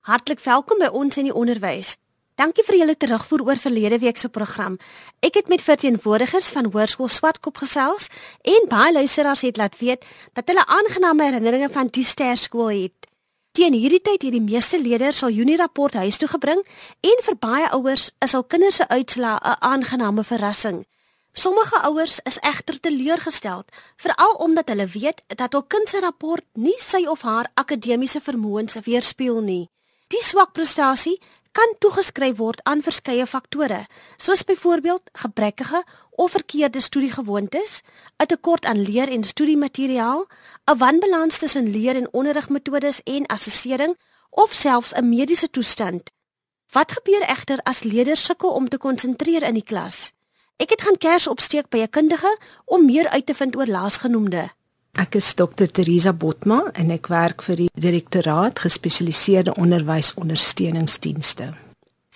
Hartlik welkom by ons in die onderwys. Dankie vir julle terugvoer oor verlede week se program. Ek het met verteenwoordigers van Hoërskool Swartkop gesels en baie luisteraars het laat weet dat hulle aangename herinneringe van die sterskool het. Teen hierdie tyd het die meeste leerders al Junie rapport huis toe gebring en vir baie ouers is al kinders se uitslae 'n aangename verrassing. Sommige ouers is egter teleurgesteld, veral omdat hulle weet dat hul kind se rapport nie sy of haar akademiese vermoëns weerspieël nie. Die swak prestasie kan toegeskryf word aan verskeie faktore, soos byvoorbeeld gebrekkige of verkeerde studiegewoontes, 'n tekort aan leer- en studiemateriaal, 'n wanbalans tussen leer- en onderrigmetodes en assessering of selfs 'n mediese toestand. Wat gebeur egter as leerders sukkel om te konsentreer in die klas? Ek het gaan kers opsteek by 'n kundige om meer uit te vind oor laasgenoemde. Ek is Dr. Teresa Botma en ek werk vir die Direktoraat Gespesialiseerde Onderwys Ondersteuningsdienste.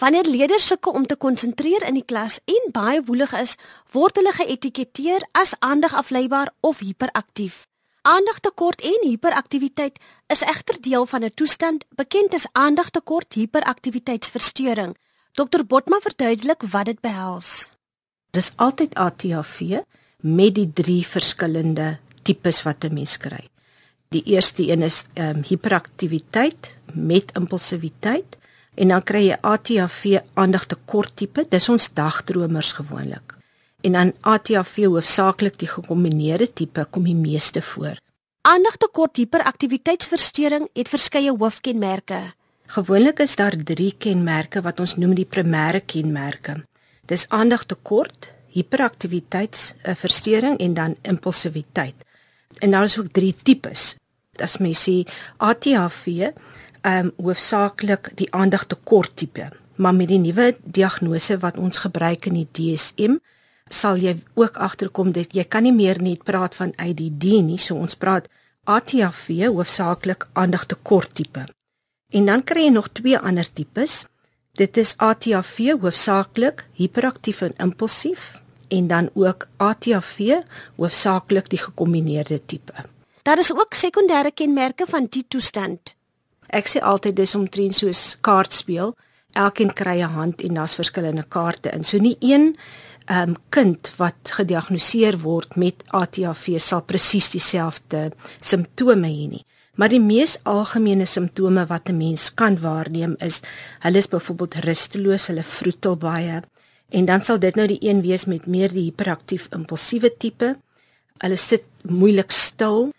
Wanneer leerders sukkel om te konsentreer in die klas en baie woelig is, word hulle geetiketeer as aandagafleibaar of hiperaktief. Aandagtekort en hiperaktiwiteit is egter deel van 'n toestand bekend as aandagtekort hiperaktiwiteitsversteuring. Dr. Botma verduidelik wat dit behels. Dis altyd ATHV met die drie verskillende tipes wat 'n mens kry. Die eerste een is ehm um, hiperaktiwiteit met impulsiwiteit en dan kry jy ATHV aandagtekort tipe, dis ons dagdromers gewoonlik. En dan ATHV hoofsaaklik die gekombineerde tipe kom die meeste voor. Aandagtekort hiperaktiwiteitsversteuring het verskeie hoofkenmerke. Gewoonlik is daar 3 kenmerke wat ons noem die primêre kenmerke. Dis aandagtekort, hiperaktiwiteitsversteuring en dan impulsiwiteit en daar is ook drie tipes. As mens sê ATHV, ehm um, hoofsaaklik die aandagtekort tipe, maar met die nuwe diagnose wat ons gebruik in die DSM, sal jy ook agterkom dat jy kan nie meer net praat van ADD nie, so ons praat ATHV hoofsaaklik aandagtekort tipe. En dan kry jy nog twee ander tipes. Dit is ATHV hoofsaaklik hiperaktief en impulsief en dan ook ATHV, hoofsaaklik die gekombineerde tipe. Daar is ook sekondêre kenmerke van die toestand. Ek sê altyd dis omtrent soos kaart speel. Elkeen kry 'n hand en daar's verskillende kaarte in. So nie een ehm um, kind wat gediagnoseer word met ATHV sal presies dieselfde simptome hê nie. Maar die mees algemene simptome wat 'n mens kan waarneem is hulle is byvoorbeeld rusteloos, hulle vroetel baie, En dan sal dit nou die een wees met meer die hiperaktief impulsiewe tipe. Hulle sit moeilik stil.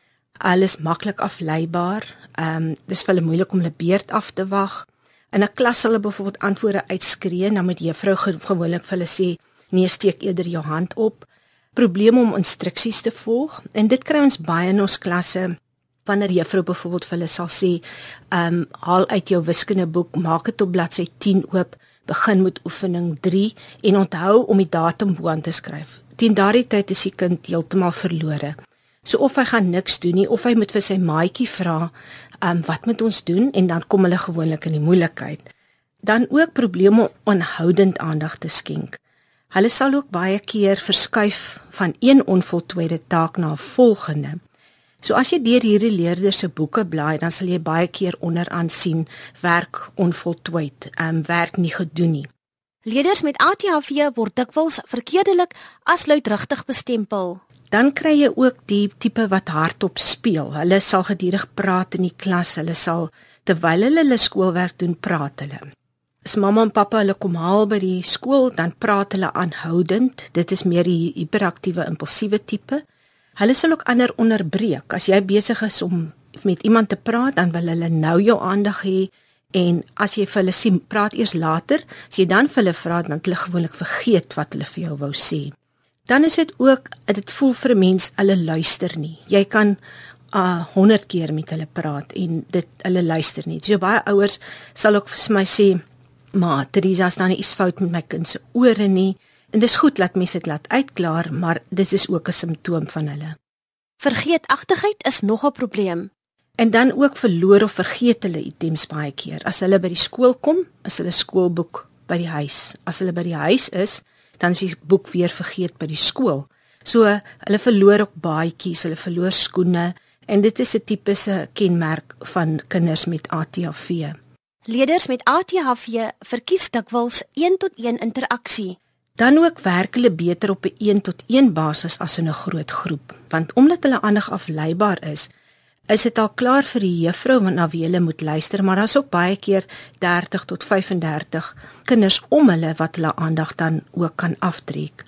Hulle is maklik afleibaar. Ehm um, dis vir hulle moeilik om hulle beurt af te wag. In 'n klas hulle byvoorbeeld antwoorde uitskree, dan moet juffrou gewoonlik vir hulle sê: "Nee, steek eerder jou hand op." Probleme om instruksies te volg. En dit kry ons baie in ons klasse wanneer juffrou byvoorbeeld vir hulle sal sê: "Ehm um, haal uit jou wiskundeboek, maak dit op bladsy 10 oop." Begin met oefening 3 en onthou om die datum bo aan te skryf. Teen daardie tyd is die kind heeltemal verlore. So of hy gaan niks doen nie of hy moet vir sy maatjie vra, "Um wat moet ons doen?" en dan kom hulle gewoonlik in die moeilikheid. Dan ook probleme om aanhoudend aandag te skenk. Hulle sal ook baie keer verskuif van een onvoltooide taak na 'n volgende. So as jy deur hierdie leerders se boeke blaai, dan sal jy baie keer onderaan sien werk onvoltooid, ehm um, werk nie gedoen nie. Leerders met ADHD word dikwels verkeerdelik as luidrigtig bestempel. Dan kry jy ook die tipe wat hardop speel. Hulle sal gedurig praat in die klas. Hulle sal terwyl hulle hulle skoolwerk doen, praat hulle. As mamma en pappa hulle kom haal by die skool, dan praat hulle aanhoudend. Dit is meer die hiperaktiewe impulsiewe tipe. Hulle sal ook ander onderbreek. As jy besig is om met iemand te praat, dan wil hulle nou jou aandag hê en as jy vir hulle sê praat eers later, as jy dan vir hulle vra, dan hulle gewoonlik vergeet wat hulle vir jou wou sê. Dan is dit ook dit voel vir 'n mens hulle luister nie. Jy kan uh 100 keer met hulle praat en dit hulle luister nie. So baie ouers sal ook vir my sê, "Ma, Teresa, staan iets fout met my kind se ore nie." En dis goed dat mense dit laat uitklaar, maar dis is ook 'n simptoom van hulle. Vergeetachtigheid is nog 'n probleem. En dan ook verloor of vergeet hulle items baie keer. As hulle by die skool kom, is hulle skoolboek by die huis. As hulle by die huis is, dan is die boek weer vergeet by die skool. So hulle verloor ook baadjies, hulle verloor skoene en dit is 'n tipiese kenmerk van kinders met ADHD. Leerders met ADHD verkies dikwels 1 tot 1 interaksie. Dan ook werk hulle beter op 'n 1 tot 1 basis as in 'n groot groep, want omdat hulle aandag afleibaar is, is dit al klaar vir die juffrou na wie hulle moet luister, maar daar's ook baie keer 30 tot 35 kinders om hulle wat hulle aandag dan ook kan aftrek.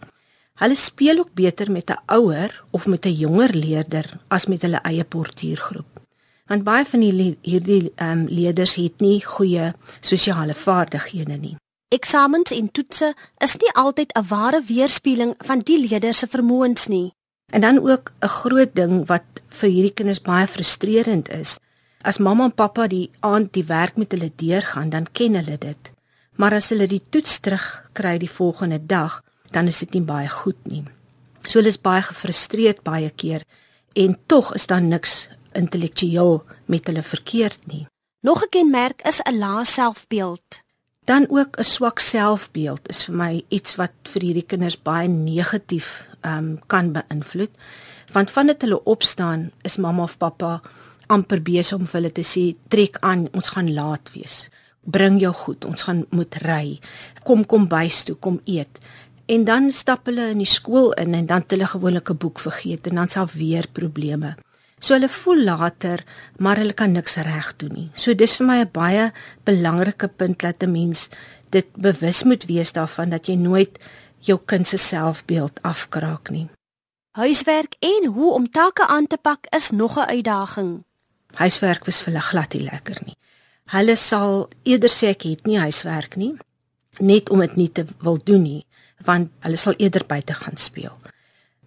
Hulle speel ook beter met 'n ouer of met 'n jonger leerder as met hulle eie portuïergroep. Want baie van die hierdie ehm um, leerders het nie goeie sosiale vaardighede nie. Eksamens en toetse is nie altyd 'n ware weerspieëling van die leerders se vermoëns nie. En dan ook 'n groot ding wat vir hierdie kinders baie frustrerend is. As mamma en pappa die aand die werk met hulle deurgaan, dan ken hulle dit. Maar as hulle die toets terugkry die volgende dag, dan is dit nie baie goed nie. So hulle is baie gefrustreerd baie keer en tog is daar niks intellektueel met hulle verkeerd nie. Nog 'n kenmerk is 'n lae selfbeeld. Dan ook 'n swak selfbeeld is vir my iets wat vir hierdie kinders baie negatief um, kan beïnvloed. Want vandat hulle opstaan, is mamma of pappa amper besig om vir hulle te sê trek aan, ons gaan laat wees. Bring jou goed, ons gaan moet ry. Kom kom bys toe, kom eet. En dan stap hulle in die skool in en dan het hulle gewoonlik 'n boek vergeet en dan sal weer probleme. So hulle voel later, maar hulle kan niks reg doen nie. So dis vir my 'n baie belangrike punt dat 'n mens dit bewus moet wees daarvan dat jy nooit jou kind se selfbeeld afkraak nie. Huiswerk en hoe om take aan te pak is nog 'n uitdaging. Huiswerk was vir hulle glad nie lekker nie. Hulle sal eerder sê ek het nie huiswerk nie, net om dit nie te wil doen nie, want hulle sal eerder buite gaan speel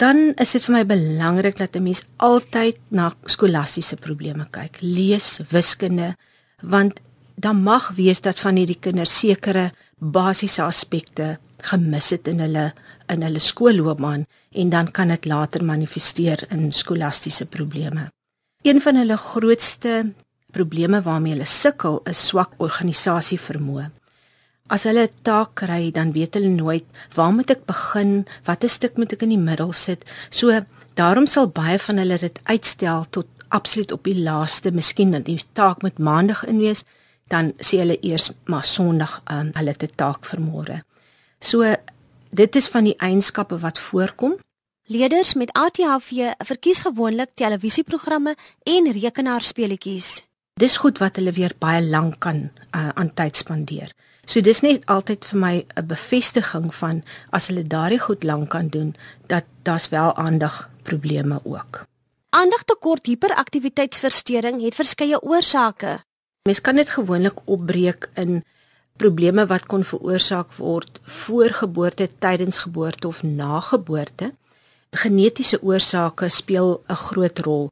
dan is dit vir my belangrik dat 'n mens altyd na skolastiese probleme kyk. Lees wiskunde want dan mag wees dat van hierdie kinders sekere basiese aspekte gemis het in hulle in hulle skoolloopbaan en dan kan dit later manifesteer in skolastiese probleme. Een van hulle grootste probleme waarmee hulle sukkel is swak organisasievermoë as hulle 'n taak kry, dan weet hulle nooit waar moet ek begin, watter stuk moet ek in die middel sit. So daarom sal baie van hulle dit uitstel tot absoluut op die laaste, miskien dat die taak met maandag in wees, dan sê hulle eers maar sonderdag um, hulle te taak vir môre. So dit is van die eienskappe wat voorkom. Leerders met ADHD verkies gewoonlik televisieprogramme en rekenaarspeletjies. Dis goed wat hulle weer baie lank kan uh, aan tyd spandeer. So dis net altyd vir my 'n bevestiging van as hulle daardie goed lank kan doen, dat daar's wel aandag probleme ook. Aandagtekort hiperaktiwiteitsversteuring het verskeie oorsake. Mens kan dit gewoonlik opbreek in probleme wat kon veroorsaak word voor geboorte, tydens geboorte of na geboorte. Genetiese oorsake speel 'n groot rol.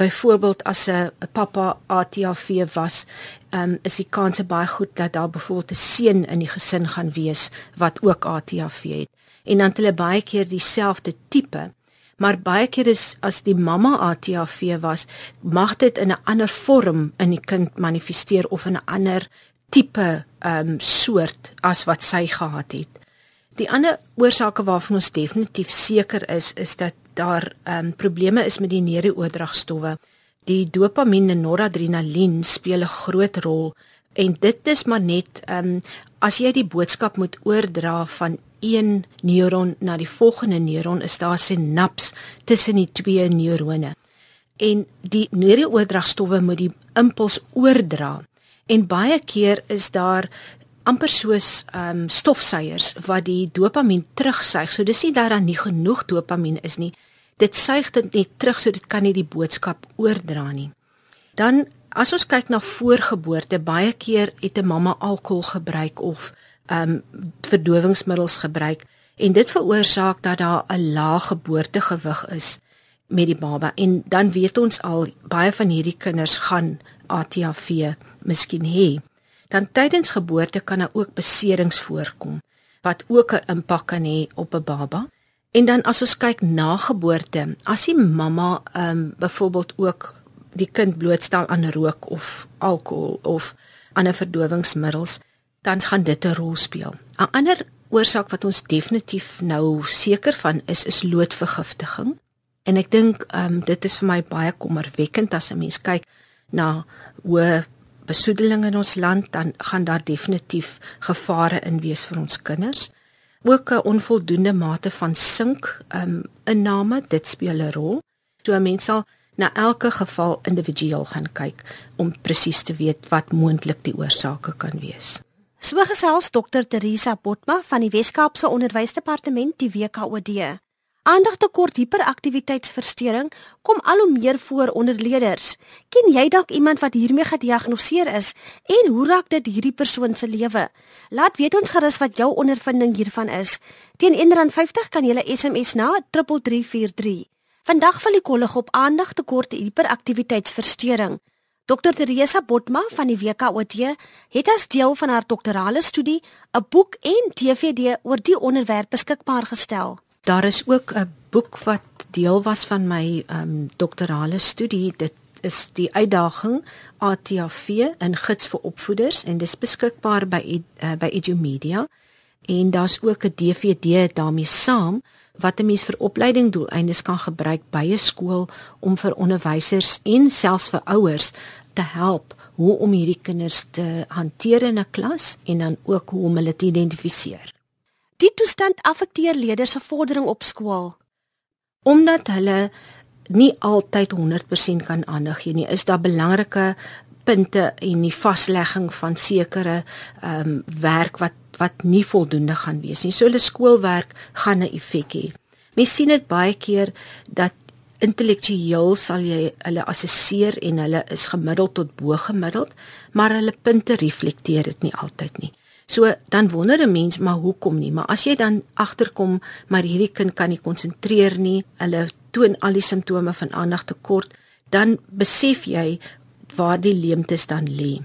Byvoorbeeld as 'n pappa ATV was, um, is die kans baie goed dat daar byvoorbeeld 'n seun in die gesin gaan wees wat ook ATV het. En dan het hulle baie keer dieselfde tipe. Maar baie keer is as die mamma ATV was, mag dit in 'n ander vorm in die kind manifesteer of in 'n ander tipe ehm um, soort as wat sy gehad het. Die ander oorsake waarvan ons definitief seker is, is dat daar ehm um, probleme is met die neurooordragstowwe. Die dopamien en noradrenalien speel 'n groot rol en dit is maar net ehm um, as jy die boodskap moet oordra van een neuron na die volgende neuron is daar sinaps tussen die twee neurone. En die neurooordragstowwe moet die impuls oordra. En baie keer is daar amper soos ehm um, stofsuiers wat die dopamien terugsuig. So dis nie dat daar nie genoeg dopamien is nie dit suig dit net terug so dit kan nie die boodskap oordra nie. Dan as ons kyk na voorgeboorte, baie keer het 'n mamma alkohol gebruik of ehm um, verdowingsmiddels gebruik en dit veroorsaak dat daar 'n lae geboortegewig is met die baba en dan weet ons al baie van hierdie kinders gaan ATV miskien hê. Dan tydens geboorte kan daar ook beserings voorkom wat ook 'n impak kan hê op 'n baba. En dan as ons kyk na geboorte, as die mamma ehm um, byvoorbeeld ook die kind blootstel aan rook of alkohol of ander verdowingsmiddels, dan gaan dit 'n rol speel. 'n Ander oorsaak wat ons definitief nou seker van is is loodvergiftiging. En ek dink ehm um, dit is vir my baie kommerwekkend as 'n mens kyk na hoe besoedeling in ons land, dan gaan daar definitief gevare in wees vir ons kinders. Ook 'n onvoldoende mate van sink um inname, dit speel 'n rol. So 'n mens sal na elke geval individueel gaan kyk om presies te weet wat moontlik die oorsake kan wees. So gesels Dr Teresa Botma van die Wes-Kaapse Onderwysdepartement, die WKOD. Aandagtekort hiperaktiwiteitsversteuring kom al hoe meer voor onder leerders. Ken jy dalk iemand wat hiermee gediagnoseer is en hoe raak dit hierdie persoon se lewe? Laat weet ons gerus wat jou ondervinding hiervan is. Teen R1.50 kan jy 'n SMS na 3343. Vandag val die kollig op aandagtekort hiperaktiwiteitsversteuring. Dr Teresa Botma van die WKOT het as deel van haar doktorale studie 'n boek en DVD oor die onderwerp beskikbaar gestel. Daar is ook 'n boek wat deel was van my ehm um, doktorale studie. Dit is die uitdaging ATAV in gids vir opvoeders en dis beskikbaar by uh, by Edumedia. En daar's ook 'n DVD daarmee saam wat 'n mens vir opleiding doeleindes kan gebruik by 'n skool om vir onderwysers en selfs vir ouers te help hoe om hierdie kinders te hanteer in 'n klas en dan ook hoe om hulle te identifiseer. Die toestand affekteer leerders se vordering op skool. Omdat hulle nie altyd 100% kan aandag gee nie, is daar belangrike punte en die vaslegging van sekere ehm um, werk wat wat nie voldoende gaan wees nie. So hulle skoolwerk gaan 'n effek hê. Mens sien dit baie keer dat intellektueel sal jy hulle assesseer en hulle is gemiddeld tot bo gemiddeld, maar hulle punte reflekteer dit nie altyd nie. So dan wonder 'n mens maar hoekom nie? Maar as jy dan agterkom maar hierdie kind kan nie konsentreer nie, hulle toon al die simptome van aandagtekort, dan besef jy waar die leemtes dan lê.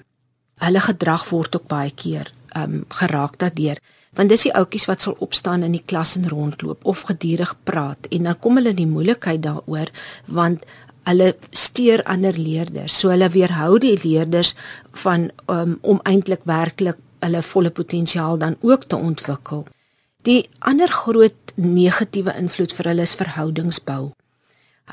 Hulle gedrag word ook baie keer um geraak daardeur want dis die ouetjies wat sal opstaan in die klas en rondloop of gedurig praat en dan kom hulle in die moeilikheid daaroor want hulle steur ander leerders so hulle weerhou die leerders van um, om eintlik werklik hulle volle potensiaal dan ook te ontwikkel. Die ander groot negatiewe invloed vir hulle is verhoudingsbou.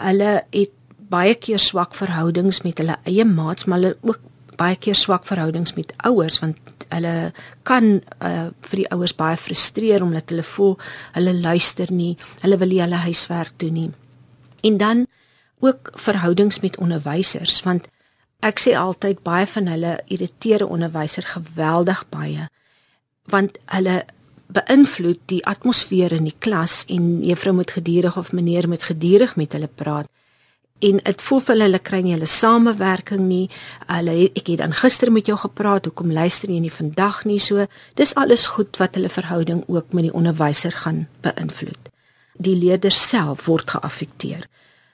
Hulle het baie keer swak verhoudings met hulle eie maats, maar hulle ook baie keer swak verhoudings met ouers want hulle kan uh, vir die ouers baie frustreer omdat hulle voel hulle luister nie, hulle wil nie hulle huiswerk doen nie. En dan ook verhoudings met onderwysers want Ek sê altyd baie van hulle irriteer 'n onderwyser geweldig baie want hulle beïnvloed die atmosfeer in die klas en juffrou moet gedurig of meneer moet gedurig met hulle praat en dit voel vir hulle hulle kry nie hulle samewerking nie. Hulle ek het dan gister met jou gepraat, hoekom luister jy nie vandag nie? So dis alles goed wat hulle verhouding ook met die onderwyser gaan beïnvloed. Die leerder self word geaffekteer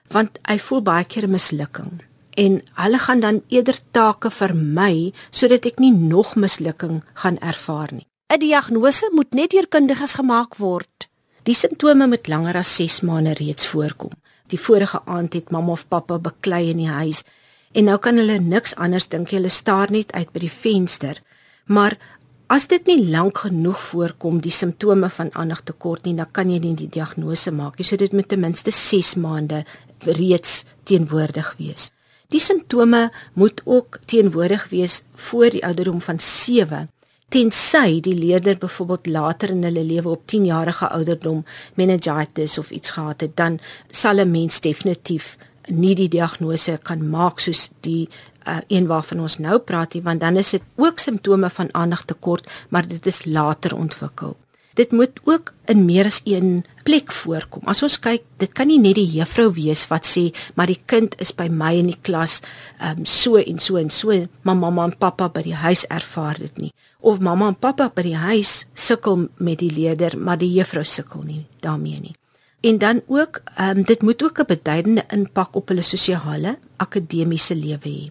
want hy voel baie keer mislukking en hulle gaan dan eerder take vermy sodat ek nie nog mislukking gaan ervaar nie. 'n Diagnose moet net deur kundiges gemaak word. Die simptome moet langer as 6 maande reeds voorkom. Die vorige aand het mamma of pappa beklei in die huis en nou kan hulle niks anders dink hulle staar net uit by die venster. Maar as dit nie lank genoeg voorkom die simptome van aandagtekort nie, dan kan jy nie die diagnose maak nie. So dit moet ten minste 6 maande reeds teenwoordig wees. Die simptome moet ook teenwoordig wees voor die ouderdom van 7 tensy die leerder byvoorbeeld later in hulle lewe op 10 jarige ouderdom meningitis of iets gehad het dan sal 'n mens definitief nie die diagnose kan maak soos die uh, een waarvan ons nou praat nie want dan is dit ook simptome van aandagtekort maar dit is later ontwikkel dit moet ook in meer as een plek voorkom. As ons kyk, dit kan nie net die juffrou wees wat sê, maar die kind is by my in die klas, ehm um, so en so en so, maar mamma en pappa by die huis ervaar dit nie. Of mamma en pappa by die huis sukkel met die leerder, maar die juffrou sukkel nie daarmee nie. En dan ook, ehm um, dit moet ook 'n beduidende impak op hulle sosiale, akademiese lewe hê.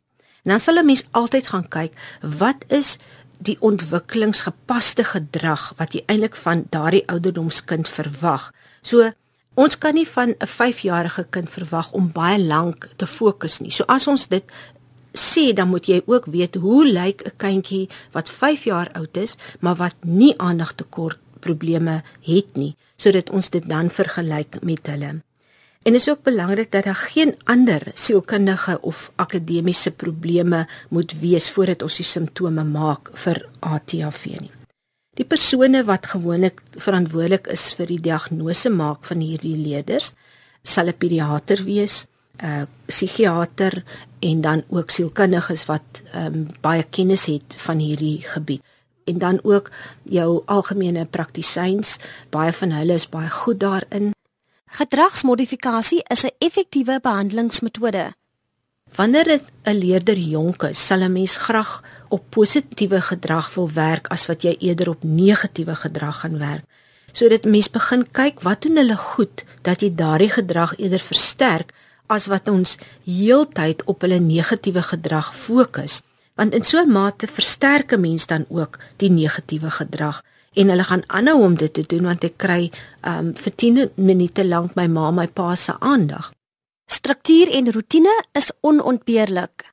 En dan sal 'n mens altyd gaan kyk, wat is die ontwikkelingsgepaste gedrag wat jy eintlik van daardie ouderdomskind verwag. So ons kan nie van 'n 5-jarige kind verwag om baie lank te fokus nie. So as ons dit sê, dan moet jy ook weet hoe lyk 'n kindjie wat 5 jaar oud is, maar wat nie aandagtekort probleme het nie, sodat ons dit dan vergelyk met hulle. En is ook belangrik dat daar geen ander sielkundige of akademiese probleme moet wees voordat ons die simptome maak vir ATHV nie. Die persone wat gewoonlik verantwoordelik is vir die diagnose maak van hierdie leerders sal 'n pediater wees, 'n psigiater en dan ook sielkundiges wat um, baie kennis het van hierdie gebied en dan ook jou algemene praktisyns baie van hulle is baie goed daarin Gedragsmodifikasie is 'n effektiewe behandelingsmetode. Wanneer 'n leerder jonk is, sal 'n mens graag op positiewe gedrag wil werk as wat jy eerder op negatiewe gedrag gaan werk. Sodat mens begin kyk wat doen hulle goed dat jy daardie gedrag eerder versterk as wat ons heeltyd op hulle negatiewe gedrag fokus. Want in so 'n mate versterk 'n mens dan ook die negatiewe gedrag en hulle gaan aanhou om dit te doen want ek kry um vir 10 minute lank my ma my pa se aandag. Struktuur en rotine is onontbeerlik.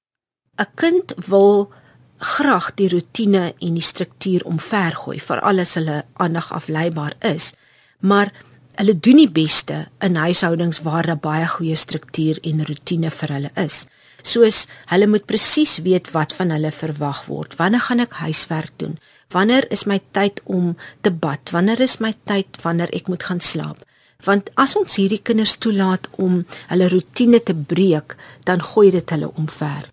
'n Kind wil graag die rotine en die struktuur omvergooi vir alles hulle aandag afleibaar is, maar hulle doen die beste in huishoudings waar daar baie goeie struktuur en rotine vir hulle is. Soos hulle moet presies weet wat van hulle verwag word. Wanneer gaan ek huiswerk doen? Wanneer is my tyd om te bad? Wanneer is my tyd wanneer ek moet gaan slaap? Want as ons hierdie kinders toelaat om hulle rotine te breek, dan gooi dit hulle omver.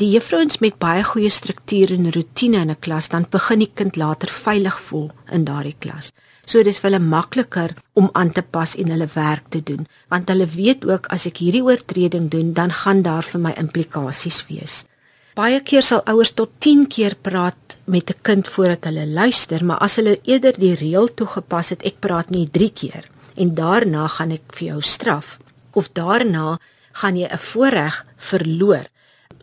Die juffrouens met baie goeie struktuur en rotine in 'n klas, dan begin die kind later veilig voel in daardie klas. So dis vir hulle makliker om aan te pas en hulle werk te doen, want hulle weet ook as ek hierdie oortreding doen, dan gaan daar vir my implikasies wees. Baie keer sal ouers tot 10 keer praat met 'n kind voordat hulle luister, maar as hulle eerder die reël toegepas het, ek praat nie 3 keer en daarna gaan ek vir jou straf of daarna gaan jy 'n voorreg verloor,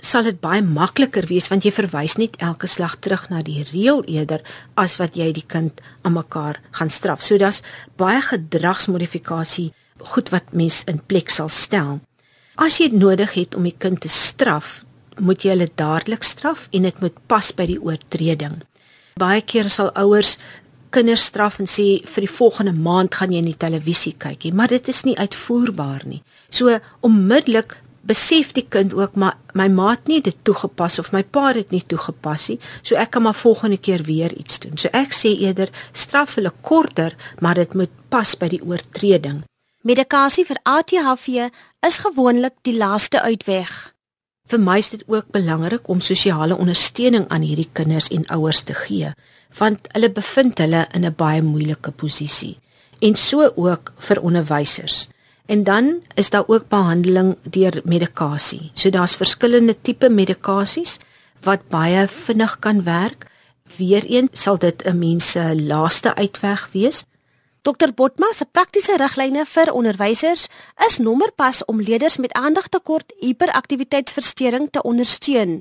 sal dit baie makliker wees want jy verwys net elke slag terug na die reël eerder as wat jy die kind aan mekaar gaan straf. So daar's baie gedragsmodifikasie goed wat mens in plek sal stel. As jy nodig het om die kind te straf, moet jy hulle dadelik straf en dit moet pas by die oortreding. Baie keer sal ouers kinders straf en sê vir die volgende maand gaan jy nie televisie kyk nie, maar dit is nie uitvoerbaar nie. So onmiddellik besef die kind ook maar my ma het nie dit toegepas of my pa het nie toegepas nie, so ek kan maar volgende keer weer iets doen. So ek sê eerder straf hulle korter, maar dit moet pas by die oortreding. Medikasie vir ADHD is gewoonlik die laaste uitweg. Vir my is dit ook belangrik om sosiale ondersteuning aan hierdie kinders en ouers te gee, want hulle bevind hulle in 'n baie moeilike posisie en so ook vir onderwysers. En dan is daar ook behandeling deur medikasie. So daar's verskillende tipe medikasies wat baie vinnig kan werk. Weereens sal dit 'n mens se laaste uitweg wees, Dr Botma se praktiese riglyne vir onderwysers is nommerpas om leerders met aandagtekort hiperaktiwiteitsversteuring te ondersteun.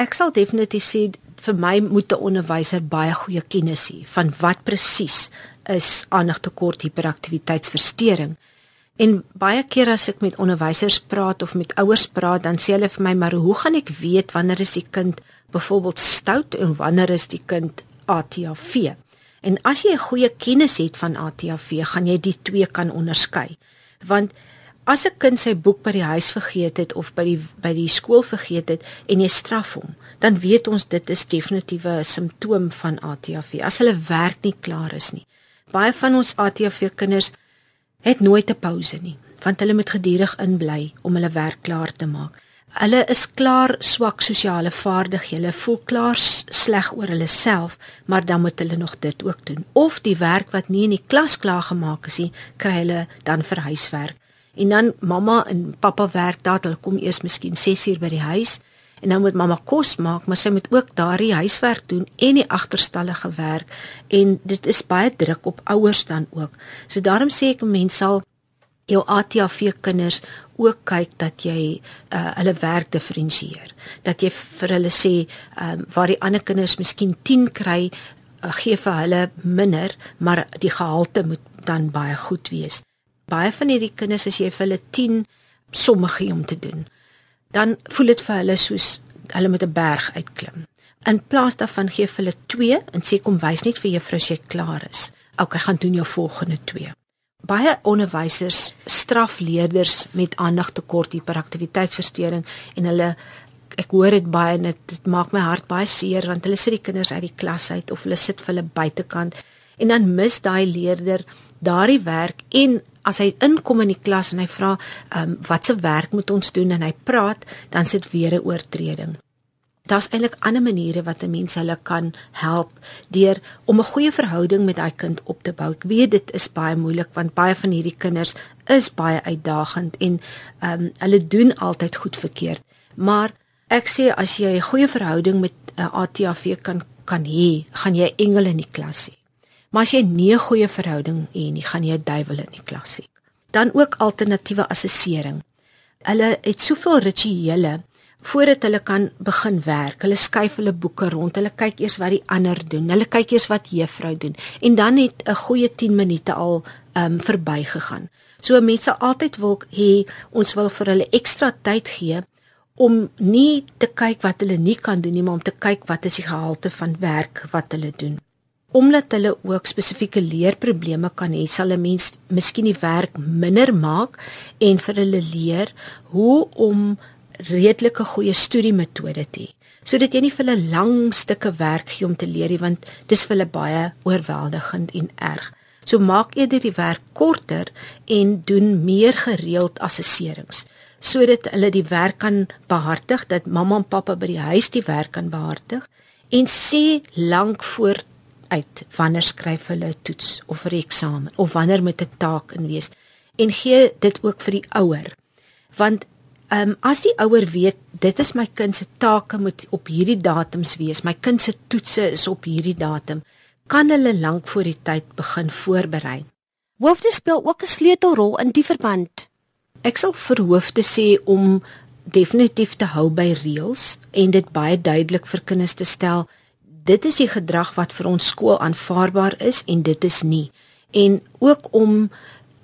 Ek sal definitief sê vir my moet 'n onderwyser baie goeie kennis hê van wat presies is aandagtekort hiperaktiwiteitsversteuring. En baie keer as ek met onderwysers praat of met ouers praat, dan sê hulle vir my, "Maar hoe gaan ek weet wanneer is die kind byvoorbeeld stout en wanneer is die kind ATHV?" En as jy 'n goeie kennis het van ATHV, gaan jy die twee kan onderskei. Want as 'n kind sy boek by die huis vergeet het of by die by die skool vergeet het en jy straf hom, dan weet ons dit is definitief 'n simptoom van ATHV. As hulle werk nie klaar is nie. Baie van ons ATHV kinders het nooit 'n pouse nie, want hulle moet gedurig inbly om hulle werk klaar te maak. Hulle is klaar swak sosiale vaardighede. Voel klaar sleg oor hulle self, maar dan moet hulle nog dit ook doen. Of die werk wat nie in die klas klaar gemaak is nie, kry hulle dan vir huiswerk. En dan mamma en pappa werk daar, hulle kom eers miskien 6 uur by die huis en dan moet mamma kos maak, maar sy moet ook daardie huiswerk doen en die agterstallige werk en dit is baie druk op ouers dan ook. So daarom sê ek mense sal jou ATV kinders ook kyk dat jy uh, hulle werk diferensieer. Dat jy vir hulle sê um, waar die ander kinders miskien 10 kry, uh, gee vir hulle minder, maar die gehalte moet dan baie goed wees. Baie van hierdie kinders as jy vir hulle 10 somme gee om te doen, dan voel dit vir hulle soos hulle met 'n berg uitklim. In plaas daarvan gee hulle 2 en sê kom wys net vir juffrou as jy klaar is. OK, gaan doen jou volgende 2 baie onderwysers straf leerders met aandagtekort, hiperaktiwiteitsversteuring en hulle ek hoor dit baie en dit maak my hart baie seer want hulle sit die kinders uit die klas uit of hulle sit vir hulle buitekant en dan mis daai leerder daardie werk en as hy inkom in die klas en hy vra um, wat se werk moet ons doen en hy praat dan sit weer 'n oortreding daar's eintlik ander maniere wat 'n mens hulle kan help deur om 'n goeie verhouding met daai kind op te bou. Ek weet dit is baie moeilik want baie van hierdie kinders is baie uitdagend en ehm um, hulle doen altyd goed verkeerd. Maar ek sê as jy 'n goeie verhouding met 'n uh, ATAV kan kan hê, gaan jy engele in die klas hê. Maar as jy nie 'n goeie verhouding het nie, gaan jy 'n duiwel in die klas hê. Dan ook alternatiewe assessering. Hulle het soveel rituele voordat hulle kan begin werk. Hulle skuif hulle boeke rond. Hulle kyk eers wat die ander doen. Hulle kyk eers wat juffrou doen. En dan het 'n goeie 10 minute al um, verbygegaan. So mense altyd wil hê ons wil vir hulle ekstra tyd gee om nie te kyk wat hulle nie kan doen nie, maar om te kyk wat is die gehalte van werk wat hulle doen. Omdat hulle ook spesifieke leerprobleme kan hê, sal 'n mens miskien die werk minder maak en vir hulle leer hoe om redelike goeie studiemetode te hê sodat jy nie vir hulle lang stukke werk gee om te leer nie want dis vir hulle baie oorweldigend en erg. So maak eerder die werk korter en doen meer gereeld assesserings sodat hulle die werk kan behartig dat mamma en pappa by die huis die werk kan behartig en sê lank voor uit wanneer skryf hulle 'n toets of 'n eksamen of wanneer moet 'n taak in wees en gee dit ook vir die ouer want Ehm um, as die ouer weet dit is my kind se take moet op hierdie datums wees. My kind se toetse is op hierdie datum. Kan hulle lank voor die tyd begin voorberei. Hoofde speel ook 'n sleutelrol in die verband. Ek sal vir hoofde sê om definitief te hou by reëls en dit baie duidelik vir kinders te stel. Dit is die gedrag wat vir ons skool aanvaarbaar is en dit is nie. En ook om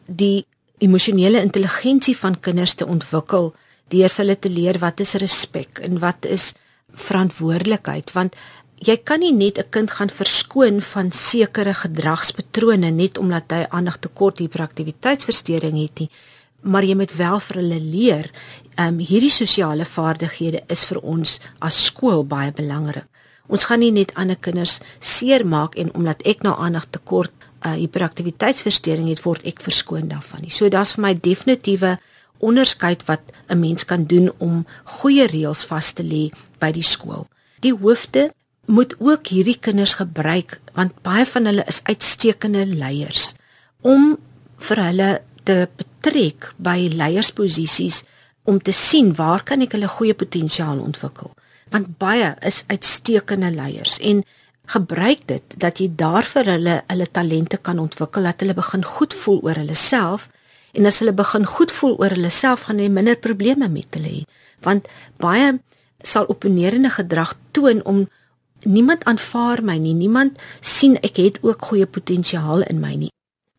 die emosionele intelligensie van kinders te ontwikkel deur hulle te leer wat is respek en wat is verantwoordelikheid want jy kan nie net 'n kind gaan verskoon van sekere gedragspatrone net omdat hy aandag tekort hiperaktiwiteitsversteuring het nie maar jy moet wel vir hulle leer um, hierdie sosiale vaardighede is vir ons as skool baie belangrik ons gaan nie net ander kinders seermaak en omdat ek nou aandag tekort uh, hiperaktiwiteitsversteuring het word ek verskoon daarvan nie so daar's vir my definitiewe onderskeid wat 'n mens kan doen om goeie reëls vas te lê by die skool. Die hoofde moet ook hierdie kinders gebruik want baie van hulle is uitstekende leiers om vir hulle te betrek by leiersposisies om te sien waar kan ek hulle goeie potensiaal ontwikkel want baie is uitstekende leiers en gebruik dit dat jy daar vir hulle hulle talente kan ontwikkel dat hulle begin goed voel oor hulle self En as hulle begin goed voel oor hulle self gaan hulle minder probleme met hulle hê. Want baie sal opponerende gedrag toon om niemand aanvaar my nie. Niemand sien ek het ook goeie potensiaal in my nie.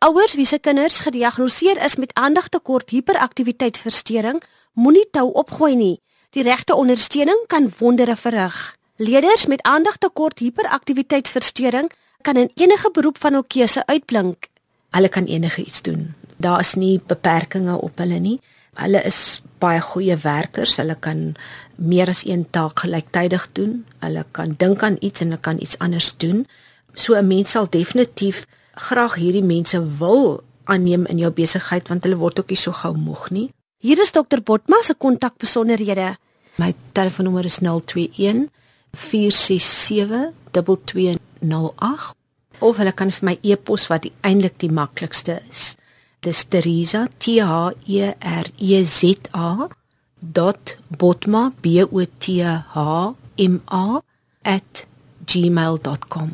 Ouers wie se kinders gediagnoseer is met aandagtekort hiperaktiwiteitsversteuring, moenie tou opgooi nie. Die regte ondersteuning kan wondere verrig. Leerders met aandagtekort hiperaktiwiteitsversteuring kan in enige beroep van hul keuse uitblink. Hulle kan enige iets doen daar is nie beperkings op hulle nie. Hulle is baie goeie werkers. Hulle kan meer as een taak gelyktydig doen. Hulle kan dink aan iets en hulle kan iets anders doen. So 'n mens sal definitief graag hierdie mense wil aanneem in jou besigheid want hulle word ook nie so gou moeg nie. Hier is dokter Botma se kontakbesonderhede. My telefoonnommer is 021 467 2208 of hulle kan vir my e-pos wat eintlik die maklikste is dis Teresa T H E R E Z A botma b o t h m a @gmail.com.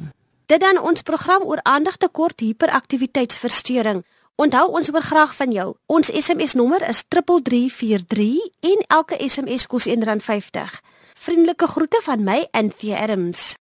Dit dan ons program oor aandagtekort hiperaktiwiteitsversteuring. Onthou ons hoor graag van jou. Ons SMS nommer is 3343 en elke SMS kos R1.50. Vriendelike groete van my in Thea Adams.